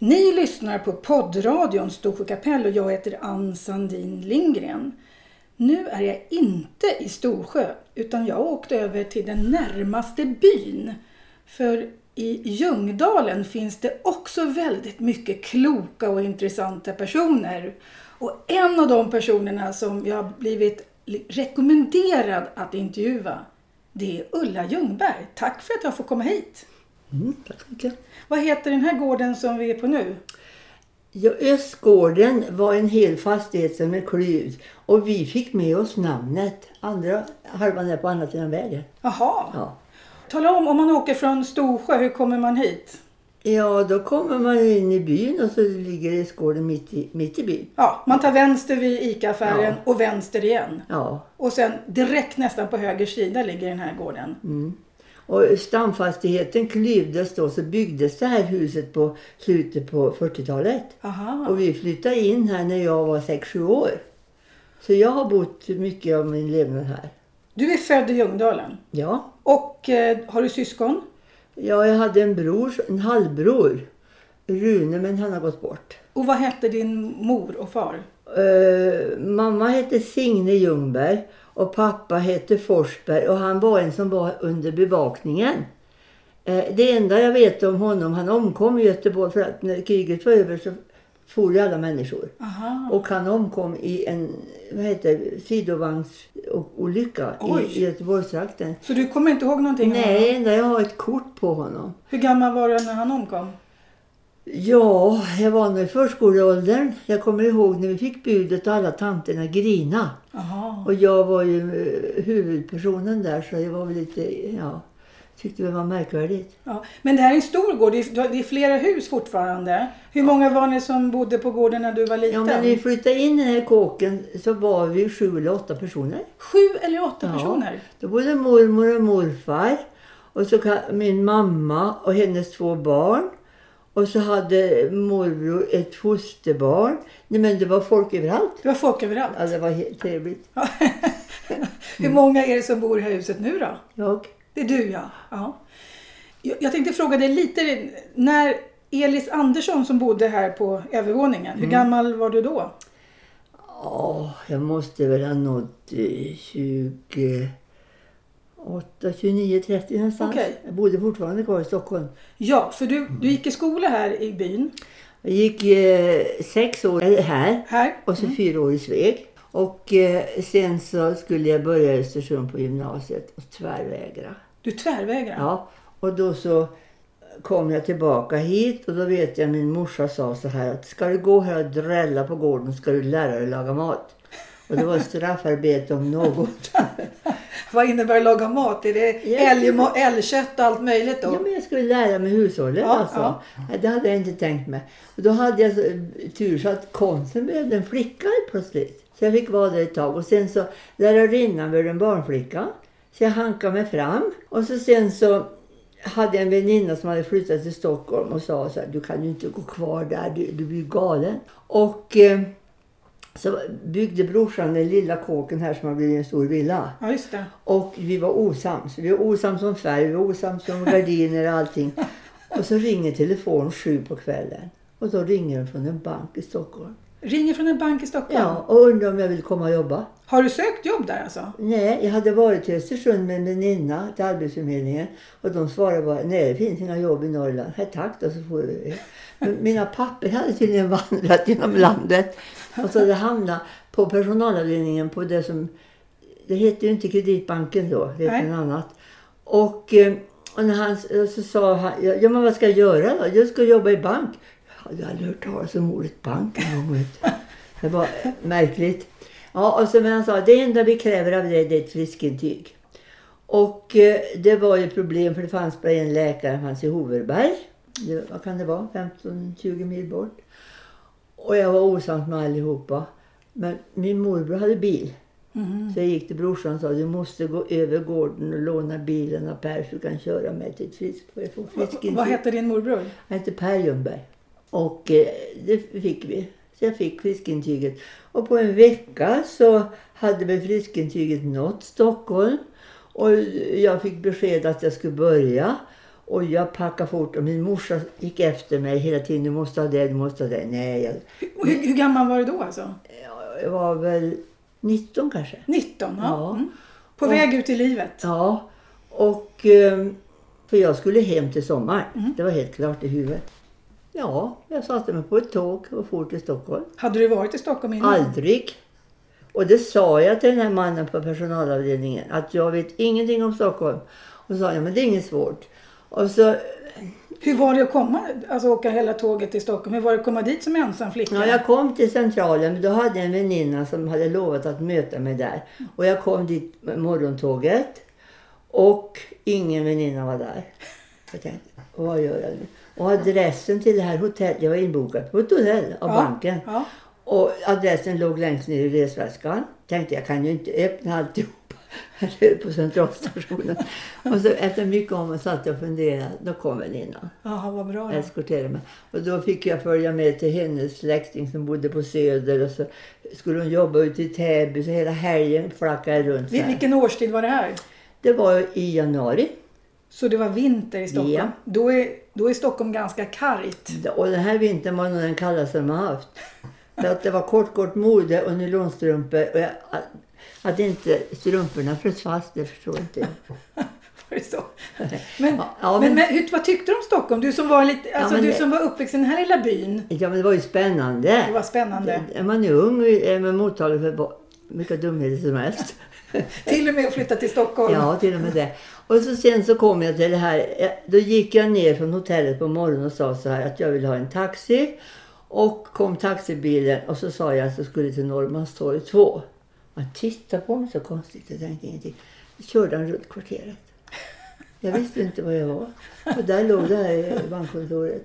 Ni lyssnar på poddradion Storsjö kapell och jag heter Ann Sandin Lindgren. Nu är jag inte i Storsjö utan jag åkte över till den närmaste byn. För i Ljungdalen finns det också väldigt mycket kloka och intressanta personer. Och en av de personerna som jag har blivit rekommenderad att intervjua det är Ulla Ljungberg. Tack för att jag får komma hit. Mm, tack så mycket. Vad heter den här gården som vi är på nu? Ja, Östgården var en hel fastighet som är klyvd. Och vi fick med oss namnet. Andra halvan är på andra sidan vägen. Jaha. Ja. Tala om, om man åker från Storsjö, hur kommer man hit? ja, då kommer man in i byn och så ligger Östgården mitt i, mitt i byn. Ja, man tar vänster vid ICA-affären Ja. och vänster igen. Ja. Och sen direkt nästan på höger sida ligger den här gården. Mm. Och stamfastigheten klyvdes då så byggdes det här huset på slutet på 40-talet. Aha. Och vi flyttade in här när jag var 6-7 år. Så jag har bott mycket av min levnad här. Du är född i Ljungdalen. Ja. Och eh, har du syskon? Ja, jag hade en bror, en halvbror. Rune, men han har gått bort. Och vad hette din mor och far? Eh, mamma hette Signe Ljungberg och pappa hette Forsberg och han var en som var under bevakningen. Eh, det enda jag vet om honom, han omkom i Göteborg för att när kriget var över så for ju alla människor. Aha. Och han omkom i en vad heter det, sidovagnolycka Oj. i Göteborgstrakten. Så du kommer inte ihåg någonting? Nej, enda jag har ett kort på honom. Hur gammal var du när han omkom? Ja, jag var nog i förskoleåldern. Jag kommer ihåg när vi fick budet och alla tanterna grina. Aha. Och jag var ju eh, huvudpersonen där så det var väl lite, ja, tyckte det var märkvärdigt. Ja. Men det här är en stor gård. Det är, det är flera hus fortfarande. Hur många var ni som bodde på gården när du var liten? Ja, men när vi flyttade in i den här kåken så var vi sju eller åtta personer. Sju eller åtta Ja. personer? Då bodde mormor och morfar och så min mamma och hennes två barn. Och så hade morbror ett fosterbarn. Nej men det var folk överallt. Det var folk överallt? Ja, det var helt trevligt. Hur många är det som bor i här huset nu då? Jag. Det är du ja. ja. Jag tänkte fråga dig lite, när Elis Andersson som bodde här på övervåningen, hur mm. gammal var du då? Ja, jag måste väl ha nått eh, 20... 29-30 någonstans. Okay. Jag bodde fortfarande kvar i Stockholm. Ja, för du, du gick i skola här i byn? Jag gick eh, sex år här, här? och så mm. fyra år i Sveg. Och eh, sen så skulle jag börja i Östersund på gymnasiet och tvärvägra. Du tvärvägra? Ja, och då så kom jag tillbaka hit och då vet jag min morsa sa så här att ska du gå här och drälla på gården ska du lära dig laga mat. Och det var straffarbete om något. Vad innebär att laga mat? Är det Ja. älgkött och allt möjligt då? Ja, men jag skulle lära mig hushållet Ja, alltså. ja. Det hade jag inte tänkt mig. Och då hade jag så, tur så att konsten behövde en flicka plötsligt. Så jag fick vara där ett tag. Och sen så lärarinnan var en barnflicka. Så jag hankade mig fram. Och så sen så hade jag en väninna som hade flyttat till Stockholm och sa så här, du kan ju inte gå kvar där, du, du blir galen. Och eh, så byggde brorsan den lilla kåken här som har blivit en stor villa. Ja, just det. Och vi var osams. Vi var osams om färg, vi var osams om gardiner och allting. Och så ringer telefon sju på kvällen. Och då ringer de från en bank i Stockholm. Ringer från en bank i Stockholm. Ja, och undrar om jag vill komma och jobba. Har du sökt jobb där alltså? Nej, jag hade varit i Östersund med en väninna till Arbetsförmedlingen. Och de svarade bara, nej det finns inga jobb i Norrland. Nej tack då, så får du. Men mina papper hade tydligen vandrat genom landet. Och så hade hamnat på personalavdelningen på det som, det hette ju inte Kreditbanken då, det hette något annat. Och, eh, och när han, så sa han, ja men vad ska jag göra då? Jag ska jobba i bank. Jag hade aldrig hört talas om ordet bank en gång. Det var märkligt. Ja, och men han sa, det enda vi kräver av dig det är ett friskintyg. Och eh, det var ju problem för det fanns bara en läkare, han fanns i Hoverberg. Det, vad kan det vara? 15-20 mil bort. Och jag var osams med allihopa. Men min morbror hade bil. Mhm. Så jag gick till brorsan och sa du måste gå över gården och låna bilen av Per så du kan köra mig till ett frisk. Vad hette din morbror? Han hette Per Ljungberg. Och eh, det fick vi. Så jag fick friskintyget. Och på en vecka så hade väl friskintyget nått Stockholm. Och jag fick besked att jag skulle börja. Och jag packade fort och min morsa gick efter mig hela tiden. Du måste ha det, du måste ha det. Nej, jag, hur, hur gammal var du då alltså? jag var väl 19 kanske. 19? Ja. Ja. Mm. På Och- väg ut i livet? Ja, och ehm, för jag skulle hem till sommar. Mm. Det var helt klart i huvudet. Ja, jag satte mig på ett tåg och for till Stockholm. Hade du varit i Stockholm innan? Aldrig. Och det sa jag till den här mannen på personalavdelningen. Att jag vet ingenting om Stockholm. Och så sa jag, men det är inget svårt. Och så, Hur var det att komma, alltså åka hela tåget till Stockholm? Hur var det att komma dit som ensam flicka? ja, jag kom till centralen. Men då hade jag en väninna som hade lovat att möta mig där. Och jag kom dit med morgontåget. Och ingen väninna var där. Jag tänkte, vad gör jag nu? Och adressen till det här hotellet, jag var inbokad på ett hotell av Ja, banken. Ja. Och adressen låg längst ner i resväskan. Tänkte jag kan ju inte öppna alltihop här på centralstationen. och så efter mycket om och satt jag och funderade. Då kom väninnan Jaha, vad bra. eskorterade mig. Och då fick jag följa med till hennes släkting som bodde på Söder. Och så skulle hon jobba ute i Täby. Så hela helgen flackade jag runt. Vil-. Vilken årstid var det här? Det var i januari. Så det var vinter i Stockholm? Ja. Då, är, då är Stockholm ganska kargt. Och den här vintern var nog den kallaste de har haft. För att det var kort, kort mode och nylonstrumpor. Och jag, att, inte strumporna frös fast, det förstår inte jag. Var det så? Men, Ja, ja, men, men- men hur, vad tyckte du om Stockholm? Du som var, lite, alltså, men du som var uppväxt i den här lilla byn. Ja, men det var ju spännande. Det var spännande. Är man ung är man mottaglig för vilka dumheter som helst. Till och med att flytta till Stockholm. Ja, till och med det. Och så sen så kom jag till det här. eh, Då gick jag ner från hotellet på morgonen och sa så här att jag vill ha en taxi. Och kom taxibilen och så sa jag att jag skulle till Norrmalmstorg 2. Han tittade på mig så konstigt. Jag tänkte ingenting. Så körde han runt kvarteret. Jag visste inte vad jag var. Och där låg det här bankkontoret.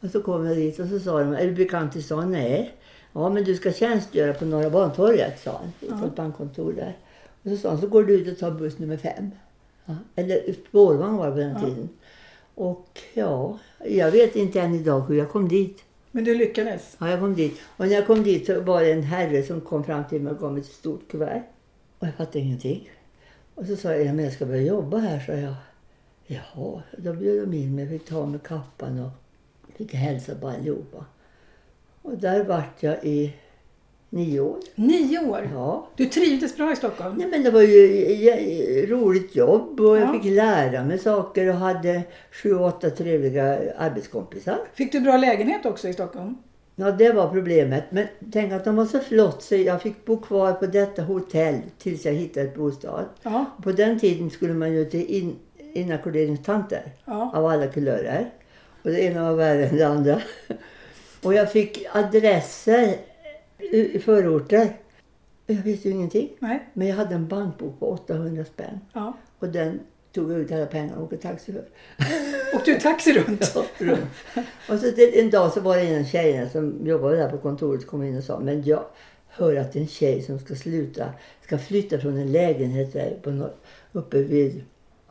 Och så kom jag dit och så sa de, är du bekant i stan? Nej. Ja, men du ska tjänstgöra på Norra Bantorget, sa han. På ett bankkontor där. Och så sa han, så går du ut och tar buss nummer fem. Ja. Eller spårvagn var det på den tiden. Och ja, jag vet inte än idag hur jag kom dit. Men du lyckades. Ja, jag kom dit. Och när jag kom dit så var det en herre som kom fram till mig och gav mig ett stort kuvert. Och jag fattade ingenting. Och så sa jag, ja, men jag ska börja jobba här, sa jag. Jaha, då bjöd de in mig. Jag fick ta med kappan och fick hälsa på allihopa. Och där vart jag i nio år. Nio år. Ja. Du trivdes bra i Stockholm. Nej, men det var ju roligt jobb och jag Ja. fick lära mig saker och hade sju, åtta trevliga arbetskompisar. Fick du bra lägenhet också i Stockholm? Ja, det var problemet. Men tänk att de var så flott så jag fick bo kvar på detta hotell tills jag hittade ett bostad. Ja. På den tiden skulle man ju till in, inackorderingstanter Ja. av alla kulörer. Och det ena var värre än det andra. Och jag fick adresser i förorter. Jag visste ju ingenting. Nej. Men jag hade en bankbok på 800 spänn. Ja. Och den tog jag ut alla pengar och åkte taxi för. Och du taxi runt? och så till, en dag så var det en tjej som jobbade där på kontoret kom in och sa Men jag hör att en tjej som ska sluta ska flytta från en lägenhet där på norr, uppe vid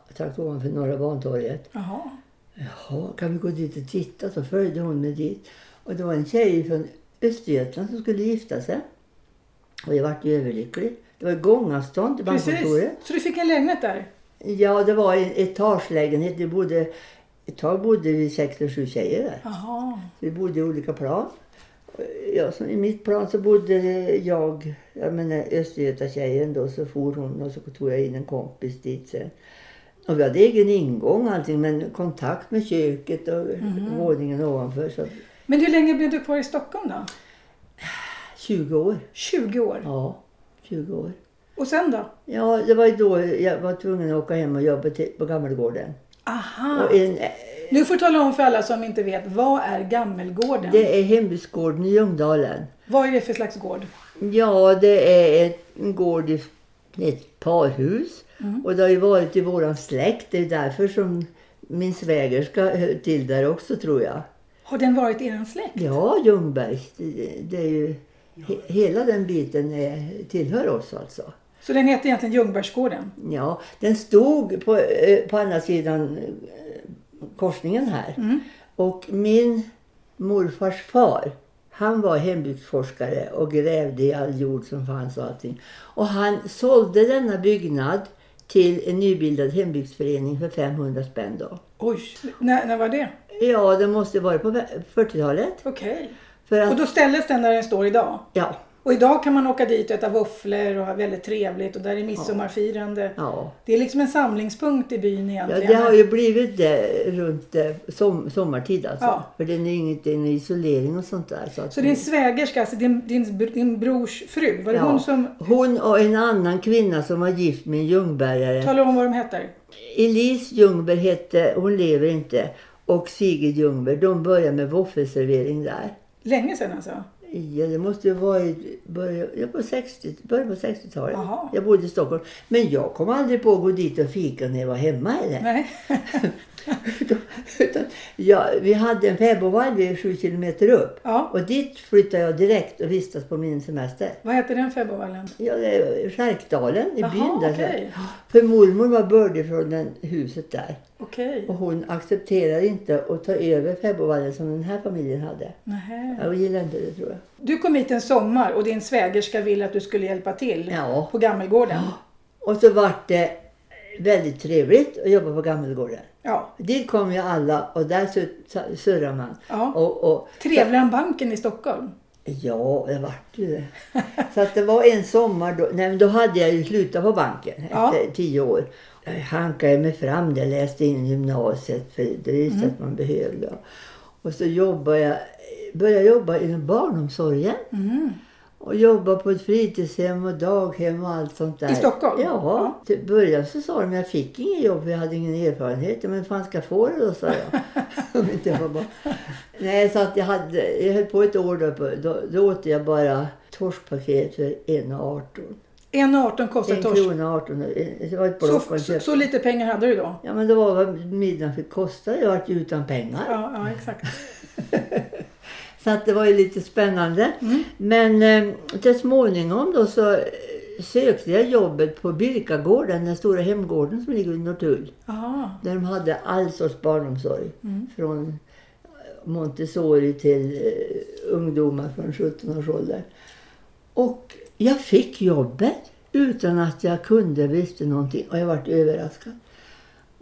strax ovanför Norra Bantorget. Jaha. Jaha, kan vi gå dit och titta? Så följde hon med dit. Och det var en tjej från Östergötland som skulle gifta sig. Och jag vart ju överlycklig. Det var gångavstånd till Precis. bankkontoret. Så du fick en lägenhet där? Ja, det var en etagelägenhet. Det bodde, ett tag bodde vi sex eller sju tjejer där. Jaha. Vi bodde i olika plan. Ja, så I mitt plan så bodde jag, jag menar Östergötatjejen då, så for hon och så tog jag in en kompis dit sen. Och vi hade egen ingång och allting men kontakt med köket och våningen ovanför. Så Men hur länge blev du kvar i Stockholm då? 20 år. 20 år. Ja, 20 år. Och sen då? Ja, det var ju då jag var tvungen att åka hem och jobba till, på Gammelgården. Aha. En, Nu får du tala om för alla som inte vet. Vad är Gammelgården? det är hembygdsgården i Ljungdalen. Vad är det för slags gård? Ja, det är ett, en gård i ett parhus. Och det har ju varit i våran släkt. Det är därför som min svägerska hör till där också tror jag. Har den varit er släkt? Ja, Ljungbergs. Det, det är ju, he, hela den biten är, tillhör oss alltså. Så den heter egentligen Ljungbergsgården? Ja, den stod på, eh, på andra sidan eh, korsningen här. Och min morfars far, han var hembygdsforskare och grävde i all jord som fanns och allting. Och han sålde denna byggnad till en nybildad hembygdsförening för 500 spänn då. Oj, när, när var det? Ja, det måste vara på 40-talet. Okej. Och att, då ställdes den där den står idag? ja, Och idag kan man åka dit och äta våfflor och ha väldigt trevligt och där är midsommarfirande. ja. Det är liksom en samlingspunkt i byn Ja, egentligen. det har ju blivit det runt eh, som, sommartid alltså. Ja. För den är inget en isolering och sånt där. Så, Så din svägerska, alltså din, din, din brors fru, var det Ja. hon som... Hon och en annan kvinna som var gift med en ljungbergare. Tala om vad de heter. Elise Ljungberg hette, hon lever inte, och Sigrid Ljungberg. De började med våffelservering där. Länge sedan alltså? Ja, det måste ju vara i början ja, på 60, början på 60-talet. Jaha. Jag bodde i Stockholm. Men jag kom aldrig på att gå dit och fika när jag var hemma heller. Nej. Utan, ja, vi hade en fäbodvall sju kilometer upp. Ja. Och dit flyttade jag direkt och vistas på min semester. Vad heter den fäbodvallen? Ja, Skärkdalen i Jaha, byn. Där. okej. För mormor var bördig från den huset där. Okej. Och hon accepterade inte att ta över fäbodvallen som den här familjen hade. Nähä. Jag gillade inte det tror jag. Du kom hit en sommar och din svägerska ville att du skulle hjälpa till Ja. på Gammelgården. Och så vart det väldigt trevligt att jobba på Gammelgården. Ja. Dit kom ju alla och där sur- surrar man. Ja. Och, och, Trevligare än banken i Stockholm. Ja, det vart ju det. Så att det var en sommar då, nej, men då hade jag ju slutat på banken Ja. efter tio år. Jag hankade mig fram, jag läste in gymnasiet för det visste Mm. att man behövde. Och så jobbade jag, började jag jobba inom barnomsorgen. Mm. Och jobba på ett fritidshem och daghem och allt sånt där. I Stockholm? Ja. Ja. Till början så sa de att jag fick inget jobb för jag hade ingen erfarenhet. Men fan ska jag få det då, sa jag. Om inte jag var bara... Nej, så att jag, hade, jag höll på ett år då. Då, då åt jag bara torskpaket för 1,18. 1,18 kostar En torsk. krona 18. Det var ett block Så, så, så lite pengar hade du då? Ja, men det var vad middagen fick kosta. Jag vart ju utan pengar. Ja, ja exakt. Så att det var ju lite spännande. Men eh, till småningom då så eh, sökte jag jobbet på Birkagården, den stora hemgården som ligger i Norrtull. Där de hade all sorts barnomsorg. Från Montessori till eh, ungdomar från 17 års ålder. Och jag fick jobbet utan att jag kunde visste någonting och jag vart överraskad.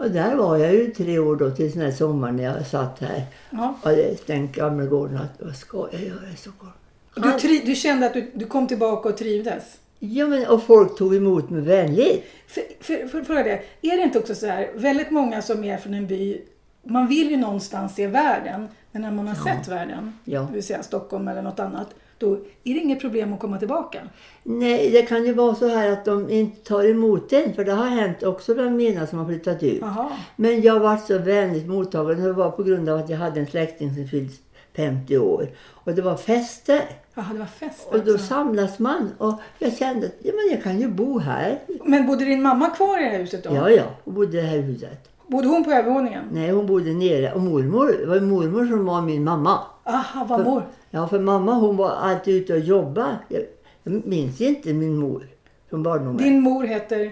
Och där var jag ju tre år då tills den här sommaren när jag satt här Ja. och hade stängt Gammelgården att vad ska jag göra i Stockholm? Du, tri, du kände att du, du kom tillbaka och trivdes? Ja men och folk tog emot mig vänligt. För, för, för, fråga det, är det inte också så här, väldigt många som är från en by, man vill ju någonstans se världen, men när man har sett världen, Ja. det vill säga Stockholm eller något annat, då är det inget problem att komma tillbaka. Nej, det kan ju vara så här att de inte tar emot en. För det har hänt också bland mina som har flyttat ut. Jaha. Men jag var så vänligt mottagen. Det var på grund av att jag hade en släkting som fyllt 50 år. Och det var fester. Jaha, det var fest Och då samlas man. Och jag kände att ja, men jag kan ju bo här. Men bodde din mamma kvar i det här huset då? Ja, ja. Och bodde i det här huset. Bodde hon på övervåningen? Nej, hon bodde nere. Och mormor, det var mormor som var min mamma. Aha, vad mor. Ja, för mamma hon var alltid ute och jobbade. Jag, jag minns inte min mor från barndomen. Din mor heter,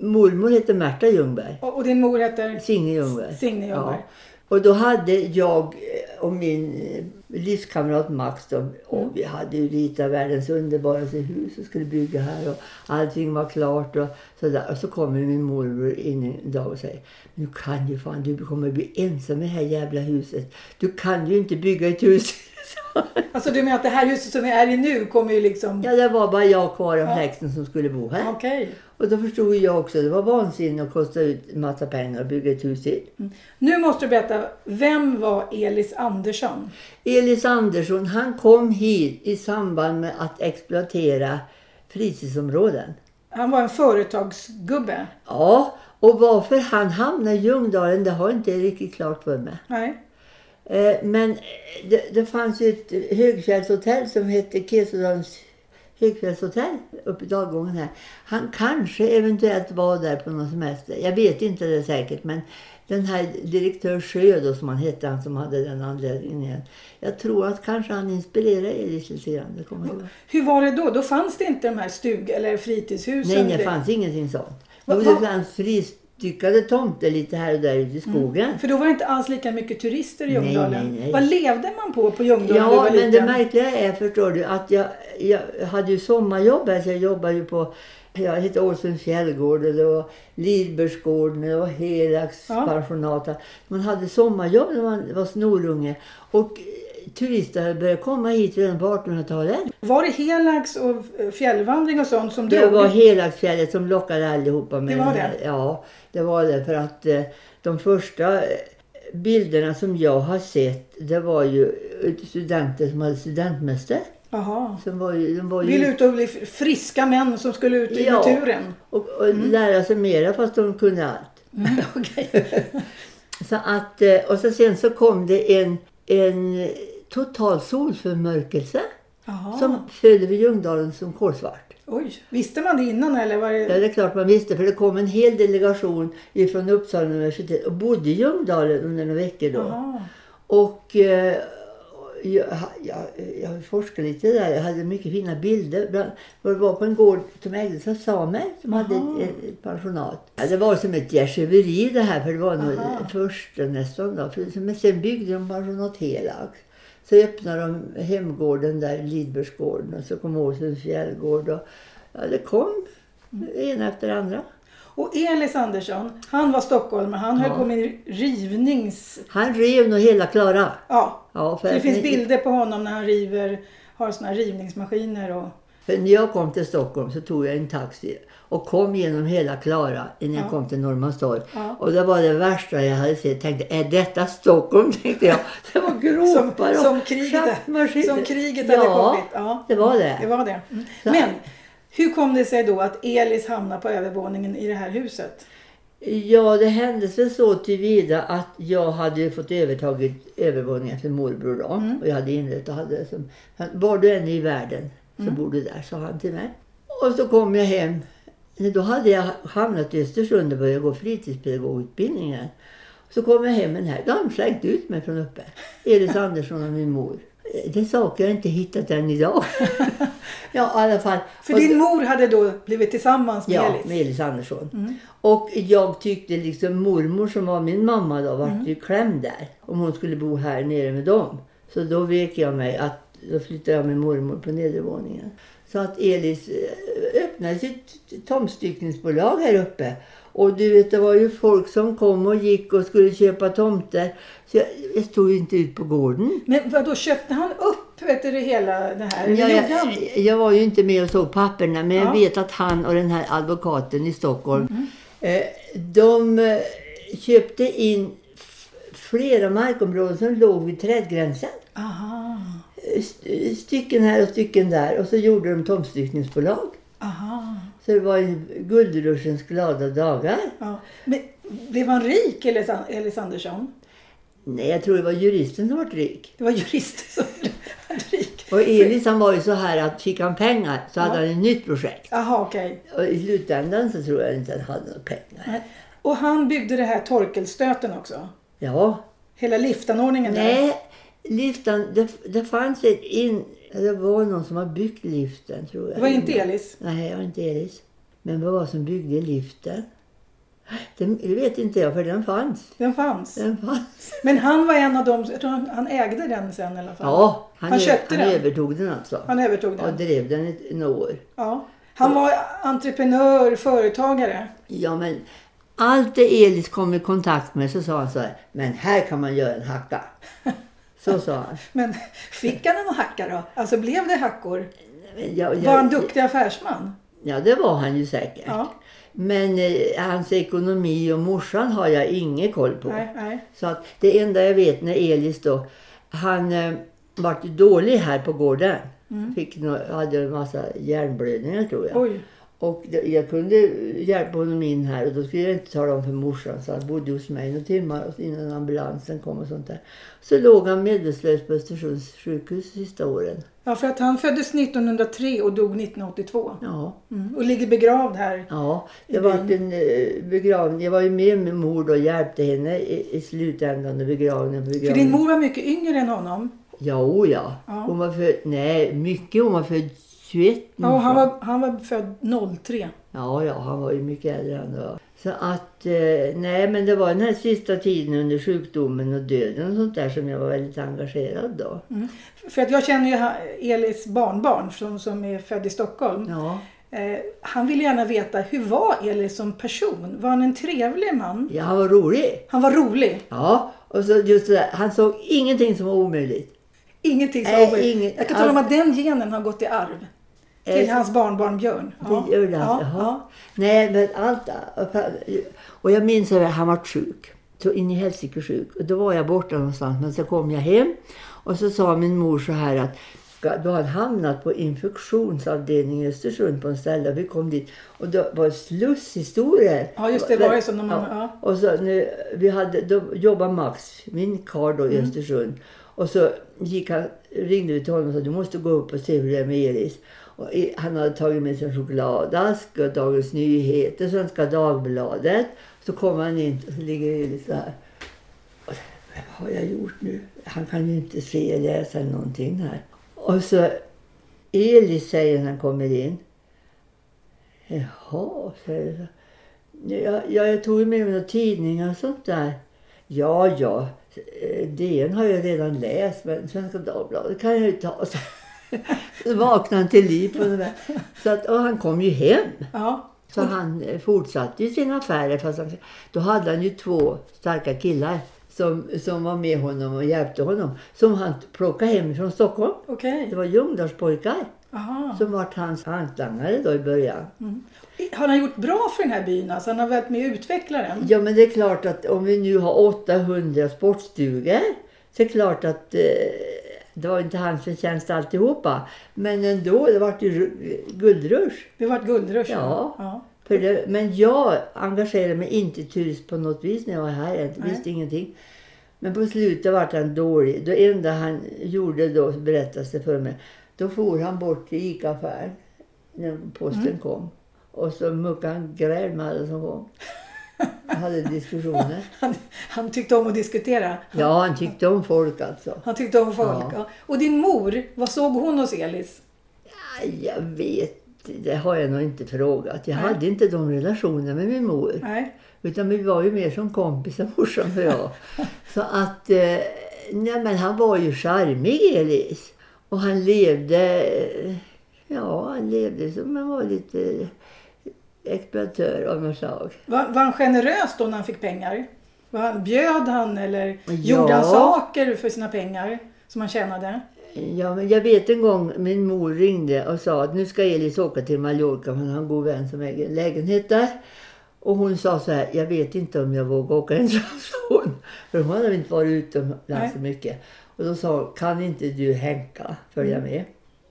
Mormor hette Märta Ljungberg. och och din mor heter? Signe Ljungberg. Signe Ljungberg. Ja. Och då hade jag eh, och min eh, livskamrat Max då, och vi hade ju ritat världens underbaraste hus och skulle bygga här och allting var klart och sådär. Och så kommer min morbror in en dag och säger Nu kan ju fan, du kommer bli ensam i det här jävla huset. Du kan ju inte bygga ett hus. Alltså du menar att det här huset som vi är i nu kommer ju liksom... ja, det var bara jag kvar av Ja. släkten som skulle bo här. Okej. Och då förstod jag också, det var vansinne att kosta ut en massa pengar och bygga ett hus till. Nu måste du berätta, vem var Elis Andersson? Elis Andersson han kom hit i samband med att exploatera fritidsområden. Han var en företagsgubbe. Ja, och varför han hamnade i Ljungdalen det har jag inte riktigt klart för mig. Nej. Eh, Men eh, det, det fanns ju ett högfjällshotell som hette Kesodalens högfjällshotell uppe i dalgången här. Han kanske eventuellt var där på någon semester. Jag vet inte det säkert men den här direktör Sjö då som han hette, han som hade den anledningen. Jag tror att kanske han inspirerade Elis lite grann. Hur var det då? Då fanns det inte de här stug eller fritidshusen? Nej, det fanns ingenting sånt. Jo, det fanns uppstyckade tomter lite här och där ute i skogen. För då var det inte alls lika mycket turister i Nej, Ljungdalen. nej, nej. Vad levde man på på Ljungdalen Ja, men det liten? märkliga är förstår du att jag, jag hade ju sommarjobb här så jag jobbade ju på jag hette Åsens fjällgård och det var Lidbergsgården och det var Helax Ja. pensionat. Man hade sommarjobb när man var snorunge. Och turister hade börjat komma hit redan på 1800-talet. Var det Helax och fjällvandring och sånt som Det drog? var Helaxfjället som lockade allihopa. Med Det var här- Ja, det var det. För att eh, de första eh, bilderna som jag har sett det var ju studenter som hade studentmäster. Jaha. Som var ju, de var ju Vill ut och bli friska män som skulle ut i Ja. naturen. och, och lära sig mera fast de kunde allt. Mm. Så att, eh, och så sen så kom det en, en total solförmörkelse Jaha. som föll över Ljungdalen som kolsvart. Oj, visste man det innan eller var Ja, det... det är klart man visste för det kom en hel delegation från Uppsala universitet och bodde i Ljungdalen under några veckor då. Jaha. Och eh, jag, jag, jag forskade lite där. Jag hade mycket fina bilder. Bland, det var på en gård som ägdes av samer som hade Aha. ett, ett pensionat. Ja, det var som ett gästgiveri det här för det var nog Aha. första nästan då. För, men sen byggde de pensionat Helax. Så öppnade de hemgården där, Lidbergsgården och så kom Åsens fjällgård. Och, ja, det kom det ena efter andra. Och Elis Andersson, han var stockholmare. Han höll Ja. på med rivnings... Han rev nog hela Klara. Ja, Ja, så det finns bilder på honom när han river, har såna här rivningsmaskiner och... För när jag kom till Stockholm så tog jag en taxi och kom genom hela Klara innan jag Ja. kom till Norrmalmstorg. Ja. Och det var det värsta jag hade sett. tänkte, är detta Stockholm? tänkte jag. Det var Som, gropar och som kriget, som kriget ja, hade kommit. Ja, det var det. det var det. Mm. Men hur kom det sig då att Elis hamnade på övervåningen i det här huset? Ja, det hände sig så tillvida att jag hade fått övertagit övervåningen till morbror då. Mm. Och jag hade inrett och hade som, var du än i världen så Mm. bor du där, sa han till mig. Och så kom jag hem. Då hade jag hamnat i Östersund och börjat gå fritidspedagogutbildningen. Så kom jag hem med den här. Då de slängt ut mig från uppe. Elis Andersson och min mor. Det är saker jag inte hittat än idag. ja, i alla fall. För Och- din mor hade då blivit tillsammans med Ja, Elis? med Elis Andersson. Mm. Och jag tyckte liksom mormor som var min mamma då vart Mm. ju klämd där. Om hon skulle bo här nere med dem. Så då vek jag mig att då flyttade jag med mormor på nedervåningen. Så att Elis eh, öppnade sitt tomtstyckningsbolag här uppe. Och du vet det var ju folk som kom och gick och skulle köpa tomter. Så jag, stod ju inte ut på gården. Men vad då köpte han upp vet du, det hela det här? Ja, jag, jag var ju inte med och såg papperna men Ja. jag vet att han och den här advokaten i Stockholm Mm. eh, de eh, köpte in flera markområden som låg vid trädgränsen. Aha, Stycken här och stycken där och så gjorde de tomtstyckningsbolag. aha. Så det var ju guldruschens glada dagar. Ja. Men blev han rik, Elis, Andersson? Nej, jag tror det var juristen som var rik. Det var jurist som blev rik. Och Elis han var ju så här att fick han pengar så hade Ja. han ett nytt projekt. Jaha, okej. Och i slutändan så tror jag inte han hade några pengar. Nej. Och han byggde det här torkelstöten också? Ja, Hela liftanordningen där? Liften, det, det fanns ett in... Det var någon som har byggt liften tror jag. Det var inte Elis? Nej, det var inte Elis. Men vad var som byggde liften? Det, vet inte jag, för den fanns. Den fanns. Den fanns. Men han var en av dem, jag tror han, han ägde den sen i alla fall. Ja, han, Han köpte han den. övertog den alltså. Han övertog Och den. drev den ett, några år. Ja. Han var entreprenör, företagare. Ja, men allt det Elis kom i kontakt med så sa han så här, men här kan man göra en hacka. Så sa han. Men fick han en hacka då? Alltså blev det hackor? Jag- jag- Var han duktig affärsman? Ja, det var han ju säkert. Ja. Men eh, hans ekonomi och morsan har jag ingen koll på. Nej, nej. Så att det enda jag vet när Elis då, han eh, vart ju dålig här på gården. Fick nå, hade en massa hjärnblödningar tror jag. Oj. Och jag kunde hjälpa honom in här och då skulle jag inte tala om för morsan så han bodde hos mig några timmar innan ambulansen kom och sånt där. Så låg han medvetslös på Östersunds sjukhus sista åren. Ja, för att han föddes 1903 och dog 1982. Ja. Mm. Och ligger begravd här. Ja, det var en eh, begravning. Jag var ju med med mor och hjälpte henne i, i slutändan och begravningen. För begravningen. din mor var mycket yngre än honom. Ja, o ja. Ja. Hon var född, nej mycket. Hon var född 21. Ja, han var, han var född 03. Ja, ja, han var ju mycket äldre än jag. Så att, eh, nej men det var den här sista tiden under sjukdomen och döden och sånt där som jag var väldigt engagerad då. För att jag känner ju Elis barnbarn som, som är född i Stockholm. Ja, Eh, han ville gärna veta, hur var Elis som person? Var han en trevlig man? ja han var rolig. Han var rolig. Ja, och så just det där, han såg ingenting som var omöjligt. Ingenting så Nej, omöjligt. ingen- Jag kan tala om att den genen har gått i arv. Till Eh, hans barnbarn Björn. Det gör det alltså? ja, Jaha. Nej, men allt... Och jag minns att han var sjuk. Så in i helsike sjuk. Och då var jag borta någonstans. Men så kom jag hem. Och så sa min mor så här att då hade hamnat på infektionsavdelningen i Östersund på en ställe. Vi kom dit. Och då var det slusshistorier. Ja, just det, var ju så när man- ja. Och så nu, vi hade, då jobbade Max, min karl då i Mm. Östersund. Och så gick han, ringde vi till honom och sa du måste gå upp och se hur det är med Elis. Och han hade tagit med sig en chokladask och Dagens Nyheter, Svenska Dagbladet. Så kom han in och så ligger Elis så här. Och, Vad har jag gjort nu? Han kan ju inte se, läsa eller någonting här. Och så Elis säger när han kommer in. Jaha, säger jag. Ja, ja, jag tog ju med mig några tidningar och sånt där. Ja, ja. Eh, DN har jag redan läst, men Svenska Dagbladet kan jag ju ta. Vaknade han till liv på det. Så att, och han kom ju hem. Ja. Så han eh, fortsatte ju sina affärer. Fast han, då hade han ju två starka killar som, som var med honom och hjälpte honom. Som han plockade hem från Stockholm. Okej. Det var Ljungdalspojkar Aha. som var hans hantlangare då i början. Har han gjort bra för den här byn? Alltså, han har varit med och utvecklat den? Ja, men det är klart att om vi nu har 800 sportstugor så är det klart att eh, det var inte hans förtjänst alltihopa. Men ändå, det var ju ru- guldrush. Det var ett guldrush. Ja. ja. Det, men jag engagerade mig inte i turism på något vis när jag var här. Jag Nej. visste ingenting. Men på slutet var han dålig. Det enda han gjorde då, berättas det för mig, då for han bort till ICA-affären när posten Mm. kom. Och så muckade han gräl med alla som kom. Hade diskussioner. Han, han tyckte om att diskutera. Ja, han tyckte om folk alltså. Han tyckte om folk. Ja. Ja. Och din mor, vad såg hon hos Elis? Ja, Jag vet, det har jag nog inte frågat. Jag Nej. hade inte de relationerna med min mor. Nej. Utan vi var ju mer som kompisar, morsan och jag. Så att, eh, nej men han var ju charmig Elis. Och han levde, ja han levde som han var lite exploatör av något slag. Var, var han generös då när han fick pengar? Var han, bjöd han eller Ja. gjorde han saker för sina pengar som han tjänade? Ja, men jag vet en gång min mor ringde och sa att nu ska Elis åka till Mallorca för han har en god vän som äger en lägenhet där. Och hon sa så här, jag vet inte om jag vågar åka ensam, sa hon. För hon hade inte varit utomlands så mycket. Och då sa hon, kan inte du Henka följa Mm.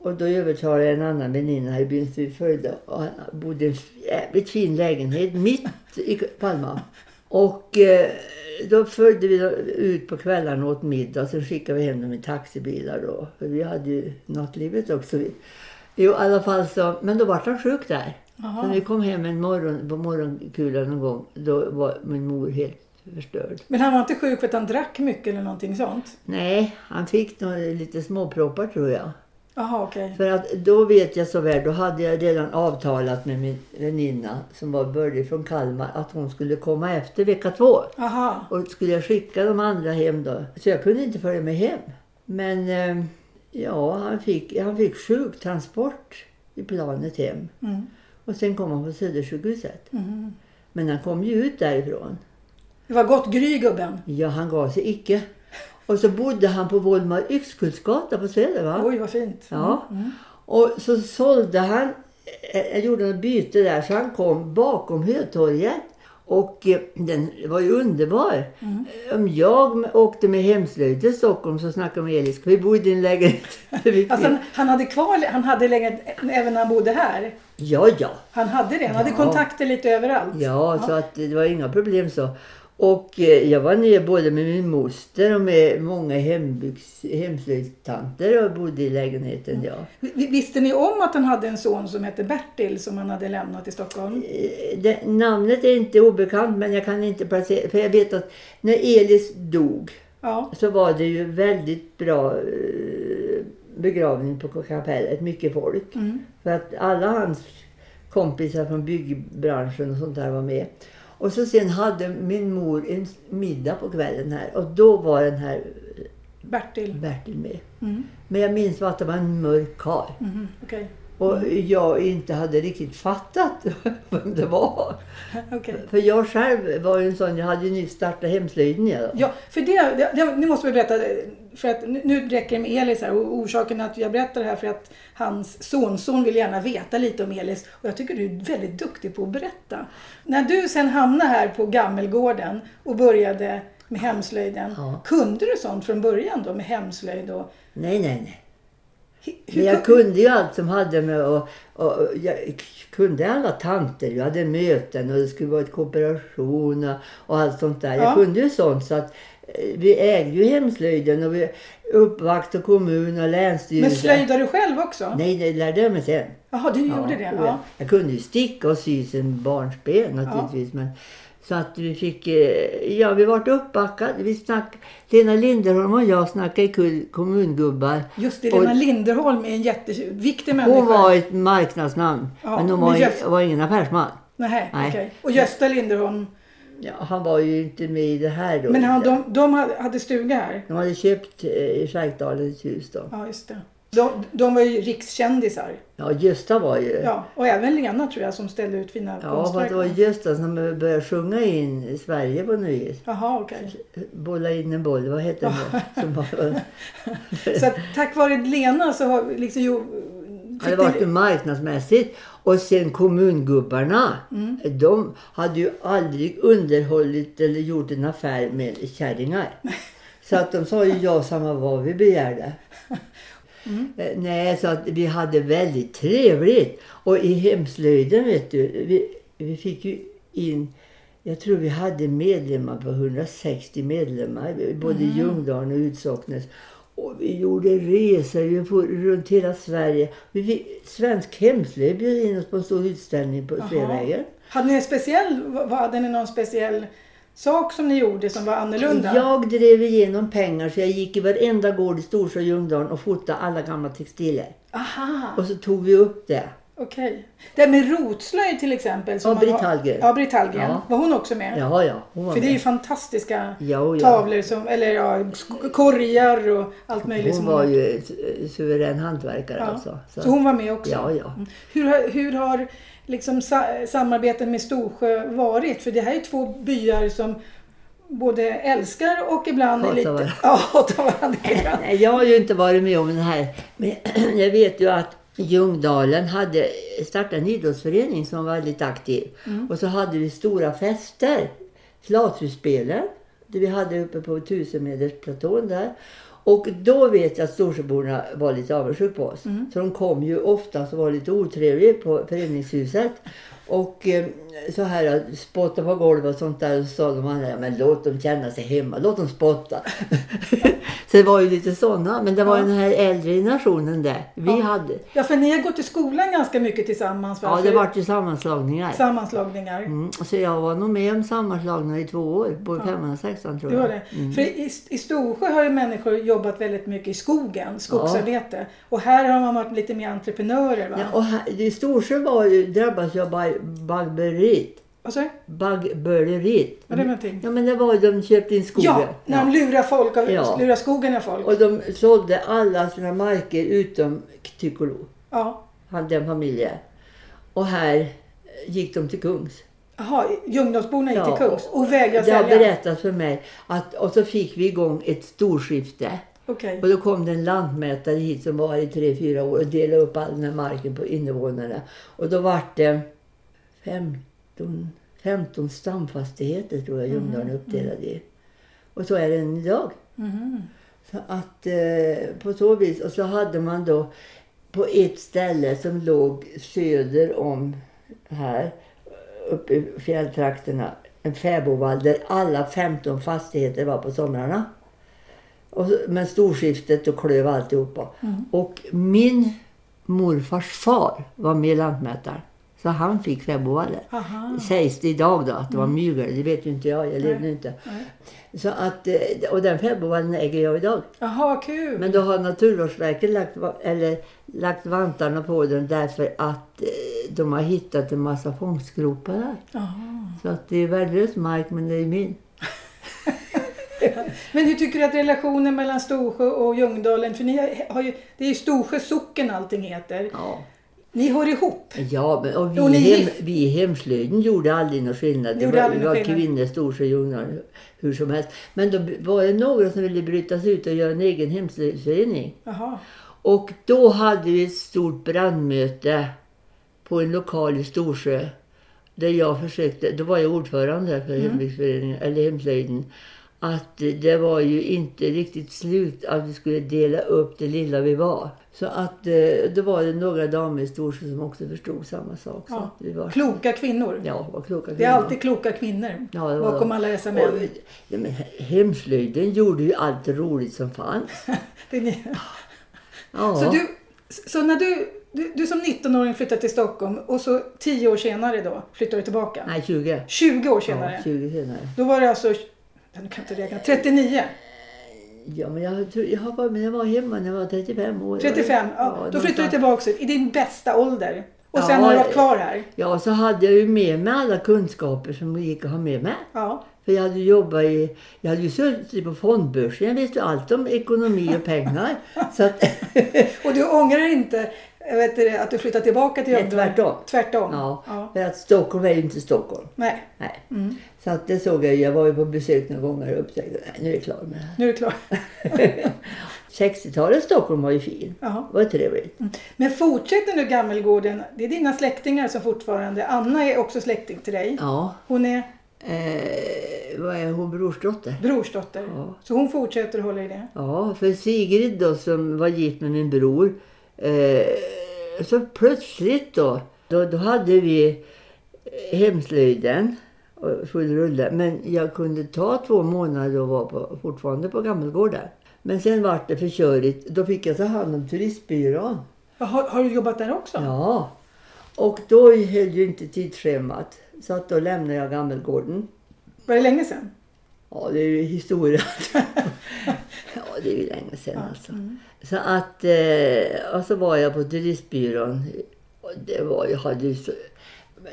Och då övertalade jag en annan väninna här i byn som vi följde. Och han bodde i en jävligt fin lägenhet mitt i Palma. Och eh, då följde vi ut på kvällarna och åt middag. Sen skickade vi hem dem i taxibilar då. För vi hade ju nattlivet också. Jo, i alla fall så. Men då var han sjuk där. Så när vi kom hem en morgon, på morgonkulan någon gång. Då var min mor helt förstörd. Men han var inte sjuk för att han drack mycket eller någonting sånt? Nej, han fick nog lite småproppar tror jag. Jaha, okej. För att då vet jag så väl, då hade jag redan avtalat med min väninna som var bördig från Kalmar att hon skulle komma efter vecka två. Aha. Och skulle jag skicka de andra hem då? Så jag kunde inte följa med hem. Men eh, ja, han fick, han fick sjuktransport i planet hem. Mm. Och sen kom han på Södersjukhuset. Mm. Men han kom ju ut därifrån. Det var gott gry gubben. Ja, han gav sig icke. Och så bodde han på Volmar Yxkullsgata på Söder va? Oj, vad fint. Ja. Mm. Och så sålde han, eh, jag gjorde ett byte där, så han kom bakom Hötorget. Och eh, den var ju underbar. Mm. Om jag åkte med hemslöjd till Stockholm så snackade med Elis, vi bo i din lägenhet? Alltså, han, hade kvar, han hade länge, även när han bodde här. ja, ja. Han hade det. Han hade Ja. kontakter lite överallt. Ja, så att det var inga problem så. Och eh, jag var nere både med min moster och med många hembygds, hemslöjdstanter och bodde i lägenheten, ja. Vi- Visste ni om att han hade en son som hette Bertil som han hade lämnat i Stockholm? Eh, Det, namnet är inte obekant men jag kan inte placera, för jag vet att när Elis dog Ja. så var det ju väldigt bra eh, begravning på kapellet, mycket folk. Mm. För att alla hans kompisar från byggbranschen och sånt där var med. Och så sen hade min mor en middag på kvällen här och då var den här Bertil. Bertil med. Mm. Men jag minns bara att det var en mörk karl. Mhm, Okej. Och jag inte hade riktigt fattat vem det var. Okej. För jag själv var ju en sån, jag hade ju nyss startat hemslöjden. Ja. För det, det, det, nu måste vi berätta, för att nu, nu räcker det med Elis här och orsaken att jag berättar det här för att hans sonson vill gärna veta lite om Elis och jag tycker du är väldigt duktig på att berätta. När du sen hamnade här på Gammelgården och började med hemslöjden, Ja. kunde du sånt från början då med hemslöjd och Nej, nej, nej. Men jag kun- kunde ju allt som hade med och, och och jag kunde alla tanter. Jag hade möten och det skulle vara ett kooperation och, och allt sånt där. Ja. Jag kunde ju sånt så att eh, vi ägde ju hemslöjden och vi uppvaktade kommun och Men länsstyrelse. slöjdar du själv också? Nej, det lärde jag mig sen. Jaha, du gjorde det? Ja. Jag kunde ju sticka och sy sen barnsben naturligtvis. Men, så att vi fick, eh, ja vi vart uppbackade. Vi snack, Lena Linderholm och jag snackade kul kommungubbar. Just det, Och- Lena Linderholm är en jätteviktig människa. Hon var ett marknadsnamn. Ja, men hon men var, just- var ingen affärsman. Nej, Nej. okej. Och Gösta Linderholm, Ja, han var ju inte med i det här då. men han, de, de hade- hade stuga här? de hade köpt eh, i Skärkdalen ett hus då. Ja, just det. De, de var ju rikskändisar. Ja, Gösta var ju... Ja, och även Lena tror jag som ställde ut fina Ja, fast konstverk. det var Gösta som började sjunga in i Sverige på något vis. Jaha, okej. Bolla in en boll, vad heter det? Som Så att, tack vare Lena så har liksom. Ja, det var ju marknadsmässigt. Och sen kommungubbarna, Mm. de hade ju aldrig underhållit eller gjort en affär med kärringar. Så att de sa ju ja samma vad vi begärde. Mm. Eh, Nej, så att vi hade väldigt trevligt. Och i hemslöjden vet du, vi, vi fick ju in, jag tror vi hade medlemmar på 160 medlemmar, både Mm. i Ljungdalen och Utsocknes. Och vi gjorde resor vi for runt hela Sverige. Vi fick, Svensk hemslöjd bjöd in oss på en stor utställning på. Sveavägen. Hade ni en speciell, hade ni någon speciell sak som ni gjorde som var annorlunda? Jag drev igenom pengar så jag gick i varenda gård i Storsjö och Ljungdalen och fotade alla gamla textiler. Aha, Och så tog vi upp det. okej. Det med rotslöjd till exempel. som Ja, Britt Hallgren. Ja, Britt Hallgren. Ja. Var hon också med? Ja, ja. Hon var För det är ju med. fantastiska Ja, ja. tavlor, som, eller ja, korgar och allt möjligt. Hon som var ju suverän hantverkare Ja. alltså. Så hon var med också? Ja, ja. Mm. Hur, har- hur har liksom sa, samarbetet med Storsjö varit? För det här är två byar som både älskar och ibland Hatar lite... varandra. Ja, hatar varandra lite grann. Nej, jag har ju inte varit med om det här. Men jag vet ju att Ljungdalen hade startat en idrottsförening som var väldigt aktiv. Mm. Och så hade vi stora fester. Flathusspelen. Det vi hade uppe på tusenmetersplatån där. Och då vet jag att Storsjöborna var lite avundsjuka på oss. Mm. Så de kom ju ofta och var lite otrevliga på föreningshuset. Och eh, så här spotta på golvet och sånt där. Och så sa de andra, men låt dem känna sig hemma. Låt dem spotta. så det var ju lite sådana. Men det var Ja. den här äldre generationen där. Vi Ja. hade. Ja, för ni har gått i skolan ganska mycket tillsammans va? Ja, det vart ju sammanslagningar. Sammanslagningar. Mm, så jag var nog med om sammanslagningar i två år. På femman och sexan tror jag. har det. Mm. För i, i Storsjö har ju människor jobbat väldigt mycket i skogen, skogsarbete. Och här har man varit lite mer entreprenörer va? Ja, och här, I Storsjö var ju, drabbas jag av baggböleriet. Vad sa du? Baggböleriet. Vad är det någonting? Ja men det var de köpte in skogen. Ja, när de lurar folk, av, Ja. lurar skogen av folk. Och de sålde alla sina marker utom Tycolo. Ja. Han, den familjen. Och här gick de till Kungs. Jaha, Ljungdalsborna gick Ja, till Kungs och vägrade Det har sälja? berättats för mig. Att, och så fick vi igång ett storskifte. Okej. Och då kom det en lantmätare hit som var i tre, fyra år och delade upp all den här marken på invånarna. Och då vart det 15, 15 stamfastigheter tror jag Ljungdalen är uppdelad i. Och så är det än idag. Mhm. Så att eh, på så vis. Och så hade man då på ett ställe som låg söder om här uppe i fjälltrakterna en fäbodvall där alla 15 fastigheter var på somrarna. Och, men storskiftet och klöv alltihopa. Mm. Och min morfars far var med lantmätaren. Så han fick fäbodvallen. Sägs det idag då att det var mygel. Det vet ju inte jag. Jag levde inte. Nej. Så att, eh, och den fäbodvallen äger jag idag. Jaha, kul. Men då har Naturvårdsverket lagt, eller, lagt vantarna på den därför att eh, de har hittat en massa fångstgropar där. Så att det är värdelös mark men det är min. Men hur tycker du att relationen mellan Storsjö och Ljungdalen, för ni har ju, det är ju Storsjö socken allting heter. Ja. Ni hör ihop. Ja, men, och vi, ni hem, vi i hemslöjden gjorde aldrig någon skillnad. Det var, det var kvinnor, Storsjö, Ljungdalen, hur som helst. Men då var det några som ville bryta sig ut och göra en egen hemslöjdsförening. Och då hade vi ett stort brandmöte på en lokal i Storsjö. Där jag försökte, då var jag ordförande för hembygdsföreningen, eller hemslöjden. Att det var ju inte riktigt slut att vi skulle dela upp det lilla vi var. Så att eh, då var det några damer i Storsjö som också förstod samma sak. Så Ja. att vi var, Kloka kvinnor. ja, var kloka Det är alltid kloka kvinnor Ja, det var bakom de. alla dessa män. ja, hemslöjden gjorde ju allt roligt som fanns. Ja. Så, du, så när du, du, du som 19-åring flyttar till Stockholm och så 10 år senare då flyttar du tillbaka? Nej, 20. 20 år senare? Ja, 20 senare. Då var det alltså, jag kan inte räkna, 39? Ja, men jag, jag, bara, men jag var hemma när jag var 35 år. 35, ja, då flyttar du tillbaka i din bästa ålder. Och Ja, sen har du varit kvar här? Ja, så hade jag ju med mig alla kunskaper som gick att ha med mig. Ja. För jag hade ju jobbat i, jag hade ju suttit på fondbörsen. Jag visste allt om ekonomi och pengar. att, Och du ångrar inte vet det, att du flyttar tillbaka till Ljungdalen? tvärtom. Tvärtom? ja, ja. För att Stockholm är ju inte Stockholm. Nej, Nej. Mm. Så att det såg jag. Jag var ju på besök några gånger och upptäckte att nu är jag klar med det nu är klart. här. 60-talets Stockholm var ju fin. Det var trevligt. Men fortsätter nu Gammelgården, det är dina släktingar som fortfarande, Anna är också släkting till dig. Ja. Hon är Eh, vad är hon? Brorsdotter? brorsdotter. Ja. Så hon fortsätter att hålla i det. Ja, för Sigrid då som var gift med min bror. Eh, så plötsligt då, då, då hade vi eh, hemslöjden full rulle. Men jag kunde ta två månader och vara på, fortfarande på Gammelgården. Men sen vart det för körigt. Då fick jag ta hand om turistbyrån. Har, har du jobbat där också? Ja. Och då höll ju inte tidsschemat. Så att då lämnade jag Gammelgården. Var det länge sedan? Ja, det är ju historia. ja, det är ju länge sedan alltså. Så att, eh, och så var jag på turistbyrån. Och det var, jag hade ju så,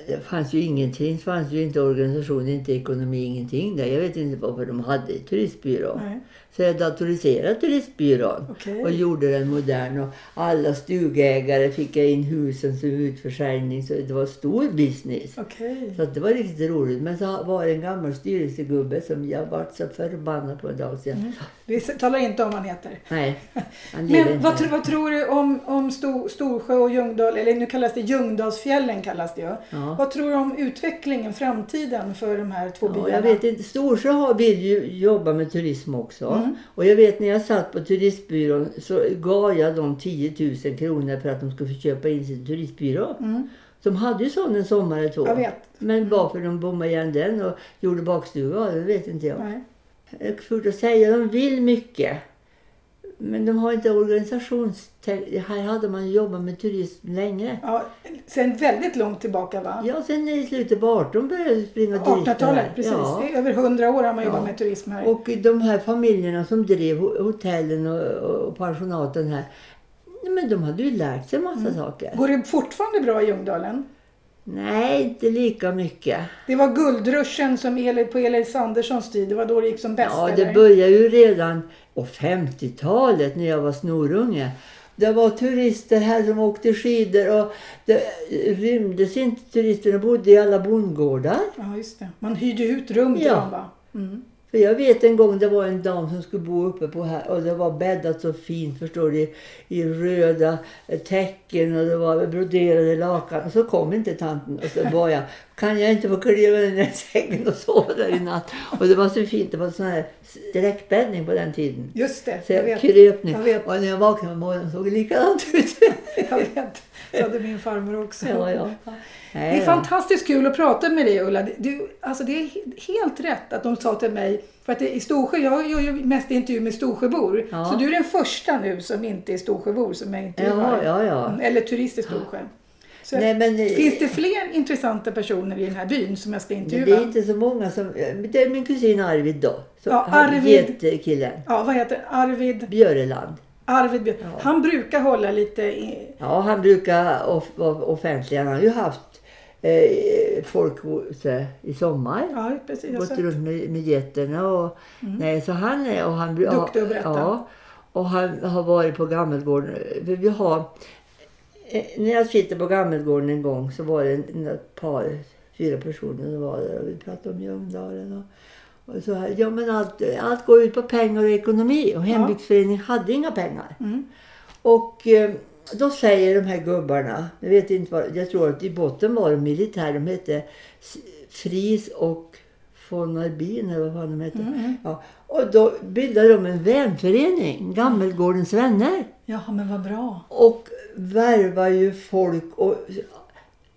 det fanns ju ingenting. Det fanns ju inte organisation, inte ekonomi, ingenting där. Jag vet inte varför de hade turistbyrå. Nej. Så jag datoriserade turistbyrån Okej. och gjorde den modern. Och alla stugägare fick jag in husen som utförsäljning. Så det var stor business. Okej. Så det var riktigt roligt. Men så var det en gammal styrelsegubbe som jag vart så förbannad på en dag. Så jag, Vi talar inte om vad han heter. Nej, han Men vad, vad tror du om, om Stor, Storsjö och Ljungdal, eller nu kallas det Ljungdalsfjällen kallas det ju. Ja. Vad tror du om utvecklingen, framtiden för de här två Ja, byarna? jag vet inte. Storsjö vill ju jobba med turism också. Mm. Och jag vet när jag satt på turistbyrån så gav jag dem 10 000 kronor för att de skulle få köpa in sin turistbyrå. Mm. De hade ju sån en sommar eller två. Men varför de bommade igen den och gjorde bakstuga det vet inte jag. Nej. Svårt att säga. De vill mycket. Men de har inte organisations... Här hade man jobbat med turism länge. Ja, sen väldigt långt tillbaka va? Ja, sen i slutet på 18 började springa turister 1800-talet, här. precis. Ja. Över 100 år har man jobbat Ja. med turism här. Och de här familjerna som drev ho- hotellen och, och pensionaten här. Men de hade ju lärt sig massa Mm. saker. Går det fortfarande bra i Ljungdalen? Nej, inte lika mycket. Det var guldruschen som på Elis Anderssons tid. Det var då det gick som bäst. Ja, eller? det började ju redan på 50-talet när jag var snorunge. Det var turister här som åkte skidor och det rymdes inte turister. De bodde i alla bondgårdar. Ja, just det. Man hyrde ut rum till Ja. dem va? Mm. För jag vet en gång det var en dam som skulle bo uppe på här och det var bäddat så fint förstår du i röda täcken och det var broderade lakan och så kom inte tanten och så var jag kan jag inte få kliva ner i sängen och sova där i natt och det var så fint det var sån här sträckbäddning på den tiden. Just det, Så jag jag vet. kröp ner Jag vet. och när jag vaknade på morgonen såg det likadant ut. Jag vet. Så hade min farmor också. ja, ja. Det är fantastiskt kul att prata med dig Ulla. Du, alltså det är he- helt rätt att de sa till mig, för att det, i Storsjö, jag gör ju mest intervju med Storsjöbor. Ja. Så du är den första nu som inte är Storsjöbor som jag intervjuar. Ja, ja. Mm, Eller turist i Storsjö. Nej, men, eh, Finns det fler intressanta personer i den här byn som jag ska intervjua? det är inte så många som... Det är min kusin Arvid då. Så Ja, Arvid. Getkillen. Ja, vad heter Arvid? Björeland. Arvid Björk. Han brukar hålla lite... I, Ja, han brukar off- vara offentlig. Han har ju haft eh, folk eh, i sommar. ja, precis. Gått sett. runt med, med getterna och... Nej, så han är... Och han, Duktig att berätta. Ja. Och han har varit på Gammelgården. Vi har... Eh, när jag sitter på Gammelgården en gång så var det ett par, fyra personer som var där och vi pratade om Ljungdalen. Och, och så ja men allt, allt går ut på pengar och ekonomi och hembygdsföreningen hade inga pengar. Mm. Och eh, då säger de här gubbarna, jag vet inte vad, jag tror att i botten var de militär, de hette Fris och von Arbin eller vad fan de hette. Mm, Ja, och då bildade de en vänförening, Gammelgårdens vänner. Jaha, men vad bra. Och värvar ju folk och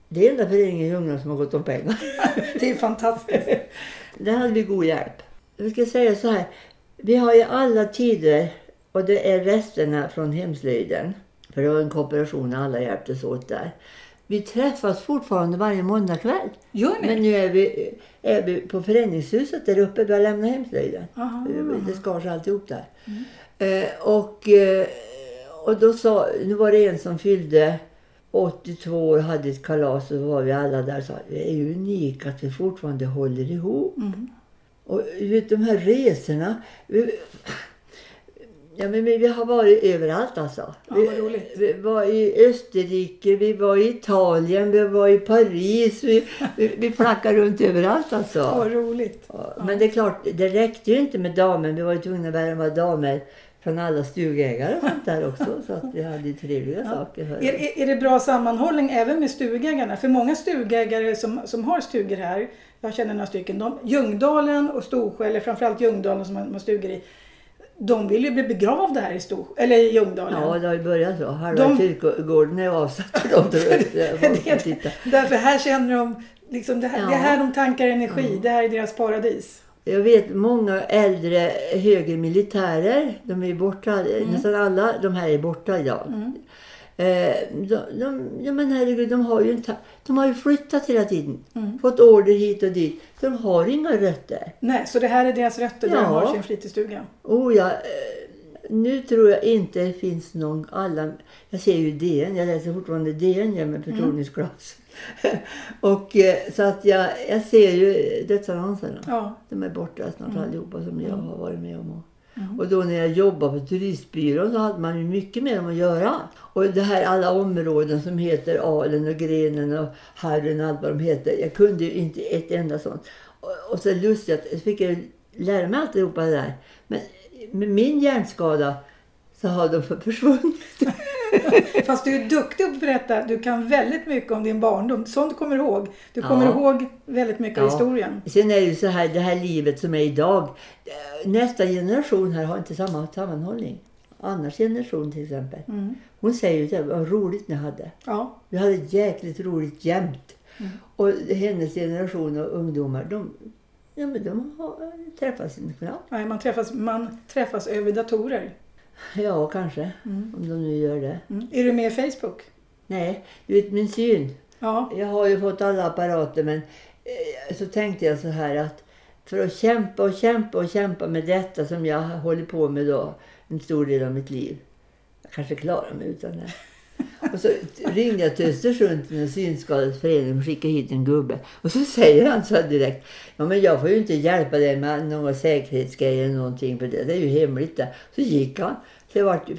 det är enda föreningen i Ljungan som har gått om pengar. Det är fantastiskt. Där hade vi god hjälp. Jag ska säga så här. Vi har i alla tider, och det är resterna från hemslöjden. För det var en kooperation alla hjälptes åt där. Vi träffas fortfarande varje måndagkväll. Gör ni? Men nu är vi, är vi på föreningshuset där uppe. Vi har lämnat hemslöjden. Aha. Det skars alltihop där. Eh, och, eh, och då sa, nu var det en som fyllde 82 år hade ett kalas och då var vi alla där och sa det är unikt att vi fortfarande håller ihop. Mm. Och vet de här resorna. Vi, ja, men vi, har varit överallt alltså. Ja, vi, vi var i Österrike, vi var i Italien, vi var i Paris. Vi, vi, vi flackade runt överallt alltså. Vad roligt. Ja, Men det är klart, det räckte ju inte med damer. Vi var ju tvungna att värva damer från alla stugägare och sånt där också. Så att vi hade ju trevliga saker. För. Är, är, är det bra sammanhållning även med stugägarna? För många stugägare som, som har stugor här, jag känner några stycken, de, Ljungdalen och Storsjö, eller framförallt Ljungdalen som man, man stugor i, de vill ju bli begravda här i, Storsjö, eller i Ljungdalen. Ja, det har ju börjat så. Halva De- kyrkogården är avsatt för dem. det, därför här känner de, liksom det, här, Ja. det är här de tankar energi, det här är deras paradis. Jag vet många äldre högre militärer, de är borta, nästan alla de här är borta idag. Eh, de, de, ja men herregud, de har ju, de har ju flyttat hela tiden. Fått order hit och dit. De har inga rötter. Nej, så det här är deras rötter där de Ja. har sin fritidsstuga. Oh ja, eh, nu tror jag inte det finns någon alla... Jag ser ju DN, jag läser fortfarande DN ja, med förtroendeglas. och eh, så att jag, jag ser ju dödsannonserna. Ja. De är borta snart allihopa som jag har varit med om. Och, och då när jag jobbade på turistbyrån så hade man ju mycket med dem att göra. Och det här alla områden som heter Alen och Grenen och Harren och allt vad de heter. Jag kunde ju inte ett enda sånt. Och, och så lustigt jag fick jag lära mig alltihopa det där. Men med min hjärnskada så har de försvunnit. Fast du är duktig att berätta. Du kan väldigt mycket om din barndom. Sånt kommer du ihåg. Du kommer Ja. ihåg väldigt mycket av Ja. historien. Sen är det ju så här, det här livet som är idag. eh, Nästa generation här har inte samma sammanhållning. Annars generation till exempel. Mm. Hon säger ju det, vad roligt ni hade. Ja. Vi hade jäkligt roligt jämt. Mm. Och hennes generation och ungdomar, de, ja, men de har träffats knappt. Nej, man, träffas, man träffas över datorer. Ja, kanske. Om de nu gör det. Mm. Är du med i Facebook? Nej, du vet min syn. Ja. Jag har ju fått alla apparater men eh, så tänkte jag så här att för att kämpa och kämpa och kämpa med detta som jag hållit på med då en stor del av mitt liv. Jag kanske klarar mig utan det. Och så ringde jag till Östersund till en synskadades förening och skickade hit en gubbe. Och så säger han så direkt. Ja men jag får ju inte hjälpa dig med några säkerhetsgrejer eller någonting för det. Det är ju hemligt där. Så gick han. Så jag, vart,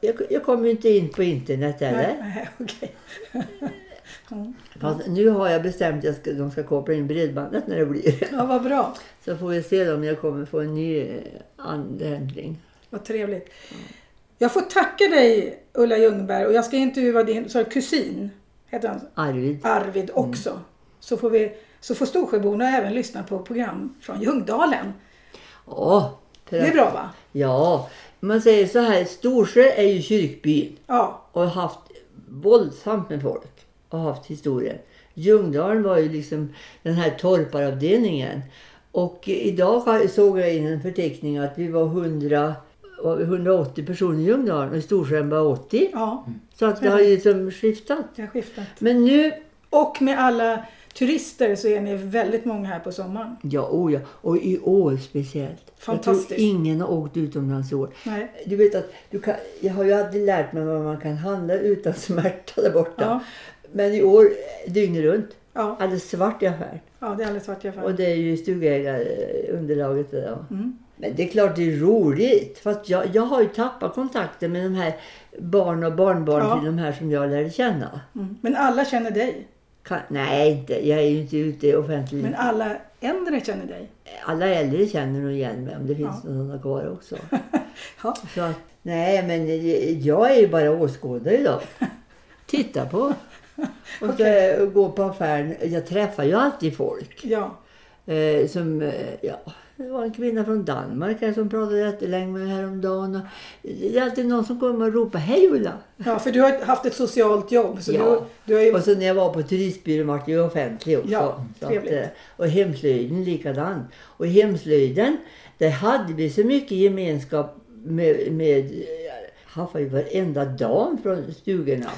jag, jag kom ju inte in på internet heller. Nej, nej, okej. Fast nu har jag bestämt att jag ska, de ska koppla in bredbandet när det blir. Ja, vad bra. Så får vi se om jag kommer få en ny eh, användning. Vad trevligt. Jag får tacka dig Ulla Ljungberg och jag ska intervjua din så kusin, heter han, Arvid. Arvid också. Så, får vi, så får Storsjöborna även lyssna på program från Ljungdalen. Ja. Det är bra va? Ja. Man säger så här, Storsjö är ju kyrkbyn Ja. och har haft våldsamt med folk och haft historien. Ljungdalen var ju liksom den här torparavdelningen. Och idag såg jag in en förteckning att vi var 100 var vi 180 personer i Ljungdalen och i Storsjön bara 80. Ja, Så att det har ju liksom skiftat. det har skiftat. Men nu, Och med alla turister så är ni väldigt många här på sommaren. ja, oh ja, och i år speciellt. Fantastiskt. Jag tror ingen har åkt utomlands i år. Nej. Du vet att du kan, jag har ju aldrig lärt mig vad man kan handla utan smärta där borta. Ja, Men i år dygnet runt. Ja, Alldeles svart i affären. ja, det är alldeles svart i alla Och det är ju stugägarunderlaget där. Ja. Mm. Men det är klart det är roligt. Fast jag, jag har ju tappat kontakten med de här barn och barnbarn Ja. till de här som jag lärde känna. Mm. Men alla känner dig. Kan, nej, inte. jag är ju inte ute offentligt. Men alla äldre känner dig. Alla äldre känner nog igen mig om det finns Ja. några kvar också. Ja. Så att, nej, men jag är ju bara åskådare idag. Titta på. Och så gå på affären. Jag träffar ju alltid folk. Ja, Eh, som, eh, ja, det var en kvinna från Danmark här som pratade jättelänge med mig häromdagen. Och det är alltid någon som kommer och ropar Hej Ulla! ja, för du har haft ett socialt jobb. Så Ja. du, du har ju... Och så när jag var på turistbyrån var ju offentlig också. Ja, trevligt. eh, och hemslöjden likadant. Och hemslöjden, där hade vi så mycket gemenskap med, med eh, haffade ju varenda dam från stugorna.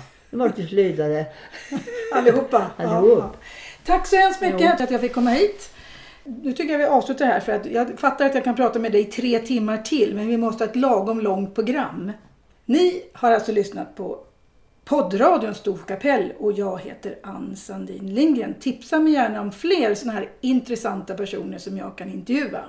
Ju slöjdare. Allihopa. Allihop. Tack så hemskt mycket Jo. att jag fick komma hit. Nu tycker jag vi avslutar här för att jag fattar att jag kan prata med dig tre timmar till men vi måste ha ett lagom långt program. Ni har alltså lyssnat på poddradion Storkapell och jag heter Ann Sandin Lindgren. Tipsa mig gärna om fler sådana här intressanta personer som jag kan intervjua.